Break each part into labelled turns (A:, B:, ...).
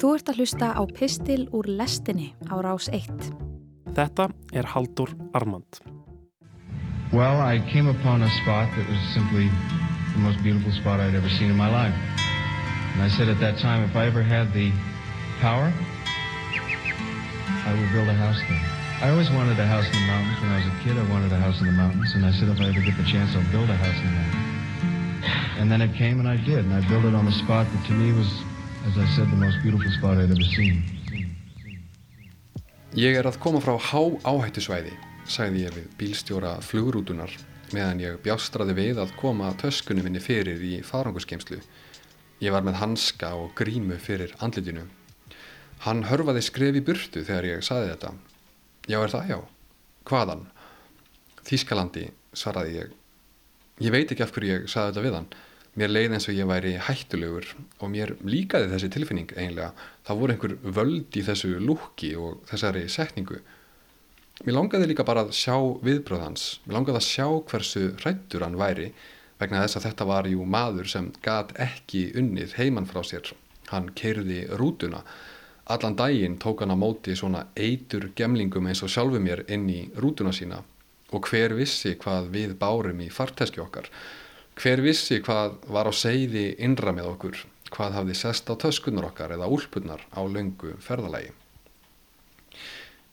A: Þú ert að hlusta á Pistil úr lestinni á rás 1.
B: Þetta er Haldur Armand.
C: Well, I came upon a spot that was simply the most beautiful spot I'd ever seen in my life. And I said at that time, if I ever had the power, I would build a house there. I always wanted a house in the mountains. When I was a kid, I wanted a house in the mountains. And I said, if I ever get the chance, I'll build a house in the mountains. And then it came and I did. And I built it on the spot that to me was, as I said, the most beautiful spot I'd ever seen.
D: Ég er að koma frá há áhættusvæði, sagði ég við bílstjóra flugurútunar meðan ég bjástraði við að koma töskunum minni fyrir í farangusgeimslu. Ég var með hanska og grímu fyrir andlitinu. Hann hörfaði skref í burtu þegar ég saði þetta. Já, er það já? Hvaðan? Þískalandi, svaraði ég. Ég veit ekki af hverju ég saði þetta við hann. Mér leiði eins og ég væri hættulegur og mér líkaði þessi tilfinning eiginlega. Það voru einhver völd í þessu lúki og þessari setningu. Mér langaði líka bara að sjá viðbröðans. Mér langaði að sjá hversu hrættur hann væri vegna þess að þetta var jú maður sem gat ekki unnið heimann frá sér. Hann keirði rútuna. Allan daginn tók hann á móti svona eitur gemlingum eins og sjálfu mér inn í rútuna sína og hver vissi hvað við bárum í farteski okkar. Hver vissi hvað var á seiði innra með okkur, hvað hafði sest á töskunar okkar eða úlpunar á löngu ferðalagi.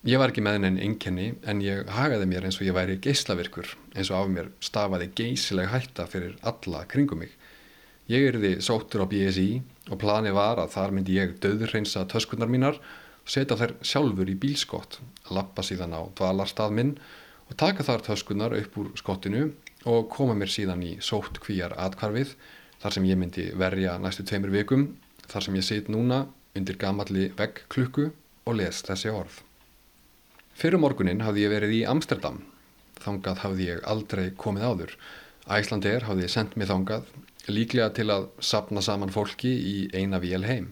D: Ég var ekki með henni einkenni en ég hagaði mér eins og ég væri geyslavirkur, eins og af mér stafaði geysileg hætta fyrir alla kringum mig. Ég erði sóttur á BSI og plani var að þar myndi ég döðurreinsa töskunar mínar, setja þær sjálfur í bílskott, lappa síðan á dvalarstað minn og taka þar töskunar upp úr skottinu og koma mér síðan í sótt kvíjar atkvarfið þar sem ég myndi verja næstu tveimur vikum, þar sem ég sit núna undir gamalli vegg klukku og les þessi orð. Fyrir morgunin hafði ég verið í Amsterdam. Þangað hafði ég aldrei komið áður. Æslander hafði sendt mig þangað, líklega til að sapna saman fólki í eina vél heim.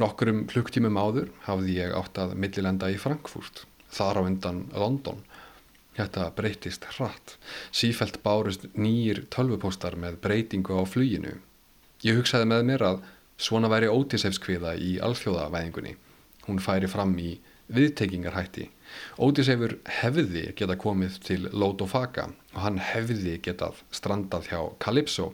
D: Nokkurum klukktímum áður hafði ég átt að millilenda í Frankfurt, þar á undan London. Þetta breytist hratt. Sífælt bárust nýjir tölvupóstar með breytingu á fluginu. Ég hugsaði með mér að svona væri ótisefskviða í alþjóðavæðingunni. Hún færi fram í viðtekingarhætti. Ótisefur hefði geta komið til Lótofaka og hann hefði getað strandað hjá Calypso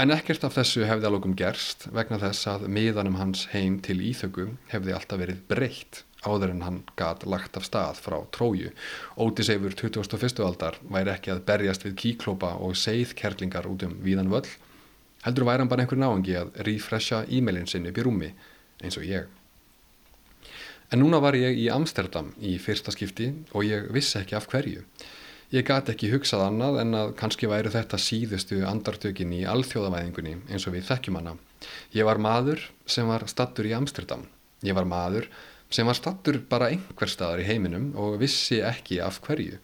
D: en ekkert af þessu hefði alveg gerst vegna þess að miðanum hans heim til Íþöku hefði alltaf verið breytt áður en hann gat lagt af stað frá tróju. Ótisefur 2001. aldar væri ekki að berjast við kíklópa og seiðkerlingar út um víðan völl heldur væri hann bara einhver náengi að refresha e-mailin sinni upp í rúmi eins og ég. En núna var ég í Amsterdam í fyrsta skipti og ég vissi ekki af hverju. Ég gati ekki hugsað annað en að kannski væri þetta síðustu andartökin í alþjóðavæðingunni eins og við þekkjum hana. Ég var maður sem var stattur í Amsterdam. Ég var maður sem var stattur bara einhver staðar í heiminum og vissi ekki af hverju.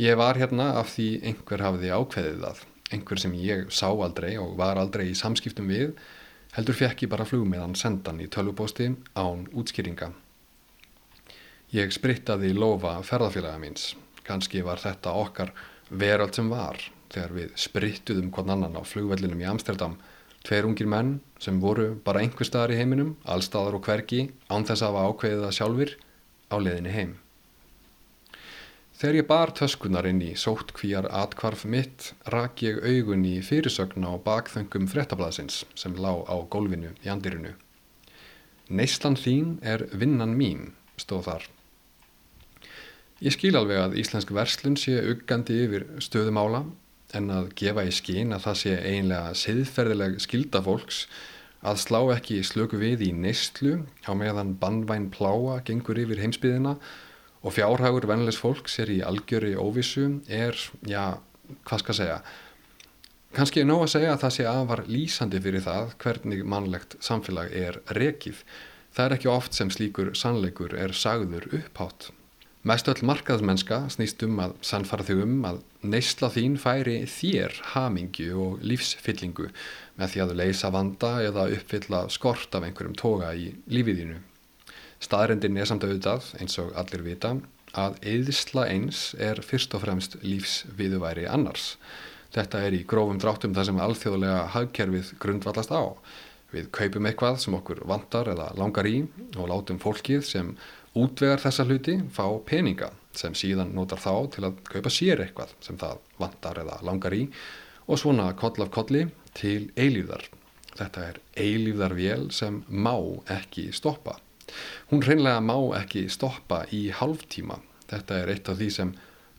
D: Ég var hérna af því einhver hafði ákveðið það. Einhver sem ég sá aldrei og var aldrei í samskiptum við heldur fekk ég bara flugmiðan sendan í tölvupósti án útskýringa. Ég sprittaði lofa ferðarfélaga míns. Kanski var þetta okkar veröld sem var þegar við sprittuðum hvern annan á flugvellinum í Amsterdam. Tveir ungir menn sem voru bara einhver staðar í heiminum, allstaðar og hvergi, án þess að hafa ákveðið það sjálfur á leðinni heim. Þegar ég bar töskunar inn í sótt kvíjar atkvarf mitt, rak ég augun í fyrirsögn á bakþöngum frettablasins sem lá á gólfinu í andirinu. Neislan þín er vinnan mín, stóð þar. Ég skil alveg að íslensk verslun sé uggandi yfir stöðumála en að gefa í skín að það sé einlega siðferðileg skilda fólks að slá ekki slöku við í neistlu á meðan bandvæn pláa gengur yfir heimsbyðina og fjárhagur vennilegs fólks er í algjöri óvissu er, já, hvað skal segja kannski er nóg að segja að það sé afar lýsandi fyrir það hvernig mannlegt samfélag er rekið. Það er ekki oft sem slíkur sannleikur er sagður upphátt Mest öll markaðsmennska snýst um að sannfara þau um að neysla þín færi þér hamingju og lífsfyllingu með því að leysa vanda eða uppfylla skort af einhverjum toga í lífiðínu. Staðrendin er samt auðvitað, eins og allir vita, að eðisla eins er fyrst og fremst lífsviðuværi annars. Þetta er í grófum dráttum það sem alþjóðlega hagkerfið grundvallast á. Við kaupum eitthvað sem okkur vantar eða langar í og látum fólkið sem útvegar þessa hluti fá peninga sem síðan notar þá til að kaupa sér eitthvað sem það vantar eða langar í og svona koll af kolli til eilíðar. Þetta er eilíðar vél sem má ekki stoppa. Hún hreinlega má ekki stoppa í halvtíma. Þetta er eitt af því sem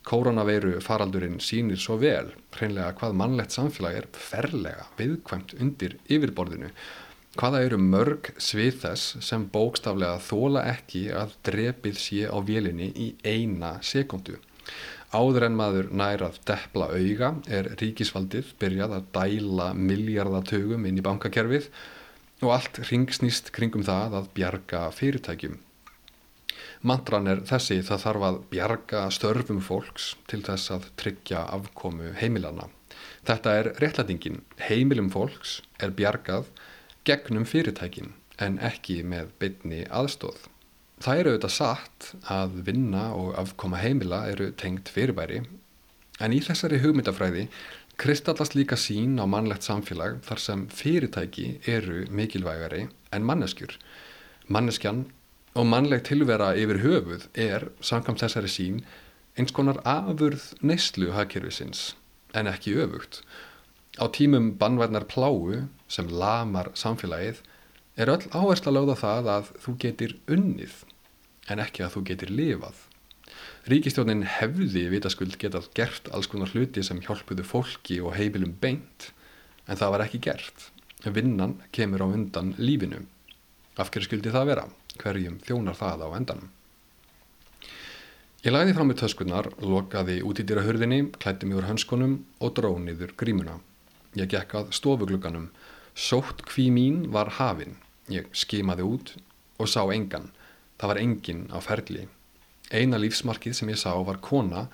D: koronaveiru faraldurinn sínir svo vel, hreinlega hvað mannlegt samfélag er ferlega viðkvæmt undir yfirborðinu hvaða eru mörg svið þess sem bókstaflega þóla ekki að drepið sé á vélinni í eina sekundu. Áður en maður nær að deppla auga er ríkisvaldið byrjað að dæla miljardatugum inn í bankakerfið og allt ringsnýst kringum það að bjarga fyrirtækjum. Mantran er þessi það þarf að bjarga störfum fólks til þess að tryggja afkomu heimilana. Þetta er réttlætingin. Heimilum fólks er bjargað gegnum fyrirtækin en ekki með bytni aðstóð. Það eru auðvitað satt að vinna og afkoma heimila eru tengt fyrirbæri en í þessari hugmyndafræði kristallast líka sín á mannlegt samfélag þar sem fyrirtæki eru mikilvægari en manneskjur. Manneskjan og mannleg tilvera yfir höfuð er, samkvæmt þessari sín, eins konar afurð neyslu hagkerfisins en ekki öfugt. Á tímum bannvæðnar pláu sem lamar samfélagið er öll áhersla lögða það að þú getur unnið en ekki að þú getur lifað. Ríkistjónin hefði vitaskuld getað gert alls konar hluti sem hjálpuðu fólki og heimilum beint en það var ekki gert. Vinnan kemur á undan lífinu. Af hverju skildi það vera? Hverjum þjónar það á endanum? Ég læði fram með töskunnar, lokaði út í dýrahörðinni, klætti mjög hönskunum og dróniður grímuna. Ég gekk að stofuglugganum Sótt kví mín var hafin. Ég skimaði út og sá engan. Það var engin á ferli. Eina lífsmarkið sem ég sá var kona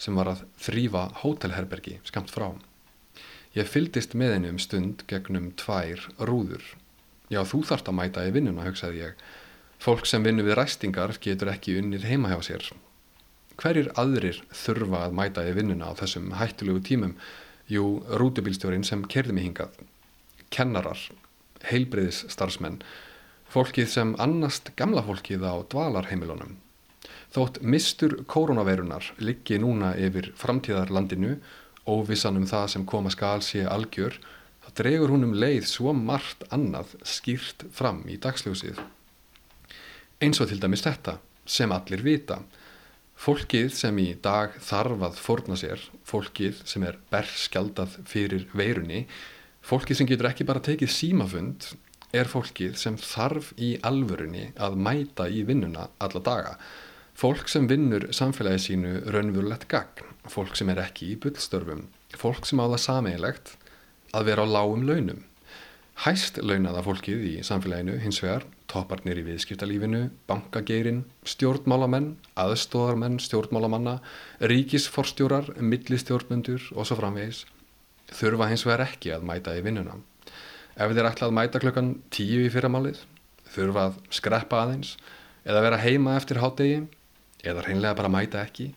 D: sem var að þrýfa hótelherbergi skamt frá. Ég fyldist með henni um stund gegnum tvær rúður. Já, þú þart að mæta í vinnuna, hugsaði ég. Fólk sem vinnu við ræstingar getur ekki unnið heima hjá sér. Hverjir aðrir þurfa að mæta í vinnuna á þessum hættulegu tímum? Jú, rútubílstjórin sem kerði mig hingað kennarar, heilbriðis starfsmenn, fólkið sem annast gamla fólkið á dvalarheimilunum. Þótt mistur koronaveirunar liggi núna yfir framtíðarlandinu, óvissan um það sem koma skal sé algjör, þá dregur hún um leið svo margt annað skýrt fram í dagsljósið. Eins og til dæmis þetta, sem allir vita. Fólkið sem í dag þarf að forna sér, fólkið sem er berskjaldað fyrir veirunni, Fólkið sem getur ekki bara tekið símafund er fólkið sem þarf í alvörunni að mæta í vinnuna alla daga. Fólk sem vinnur samfélagi sínu raunvurlegt gagn, fólk sem er ekki í bullstörfum, fólk sem á það sameigilegt að vera á lágum launum. Hæst launaða fólkið í samfélaginu hins vegar, topparnir í viðskiptalífinu, bankageirin, stjórnmálamenn, aðstóðarmenn, stjórnmálamanna, ríkisforstjórar, millistjórnmyndur og svo framvegis þurfa hins vegar ekki að mæta í vinnuna. Ef þeir ætla að mæta klukkan tíu í fyrramálið, þurfa að skreppa aðeins eða vera heima eftir hátegi eða hreinlega bara mæta ekki,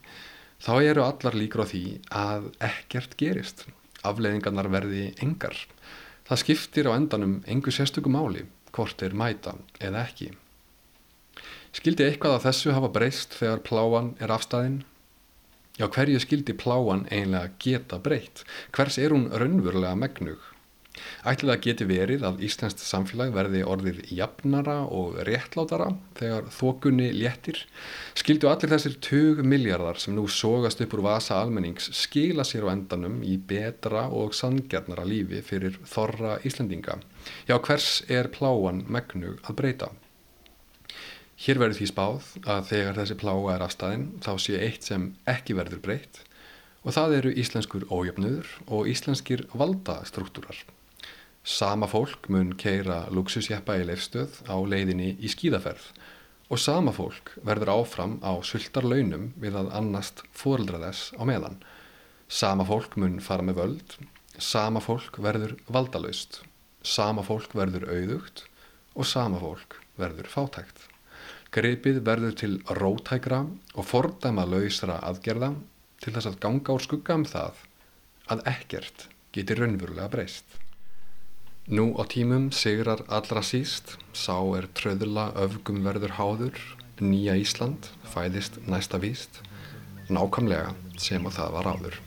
D: þá eru allar líkur á því að ekkert gerist. Afleðingarnar verði engar. Það skiptir á endanum engu sérstöku máli hvort þeir mæta eða ekki. Skildi eitthvað af þessu hafa breyst þegar pláan er afstæðin Já, hverju skildi pláan einlega geta breytt? Hvers er hún raunverulega megnug? Ætli það geti verið að Íslandst samfélag verði orðið jafnara og réttlátara þegar þokunni léttir? Skildu allir þessir 20 miljardar sem nú sógast upp úr vasa almennings skila sér á endanum í betra og sangjarnara lífi fyrir þorra Íslandinga? Já, hvers er pláan megnug að breyta? Hér verður því spáð að þegar þessi plága er afstæðin þá sé eitt sem ekki verður breytt og það eru íslenskur ójöfnöður og íslenskir valdastruktúrar. Sama fólk mun keira luxusjeppa í leifstöð á leiðinni í skíðaferð og sama fólk verður áfram á sultar launum við að annast fóreldraðess á meðan. Sama fólk mun fara með völd, sama fólk verður valdalaust, sama fólk verður auðugt og sama fólk verður fátækt. Gripið verður til rótækra og fordæma lausra aðgerða til þess að ganga úr skugga um það að ekkert getur raunverulega breyst. Nú á tímum sigrar allra síst, sá er tröðla öfgum verður háður, nýja Ísland fæðist næsta víst, nákvæmlega sem og það var áður.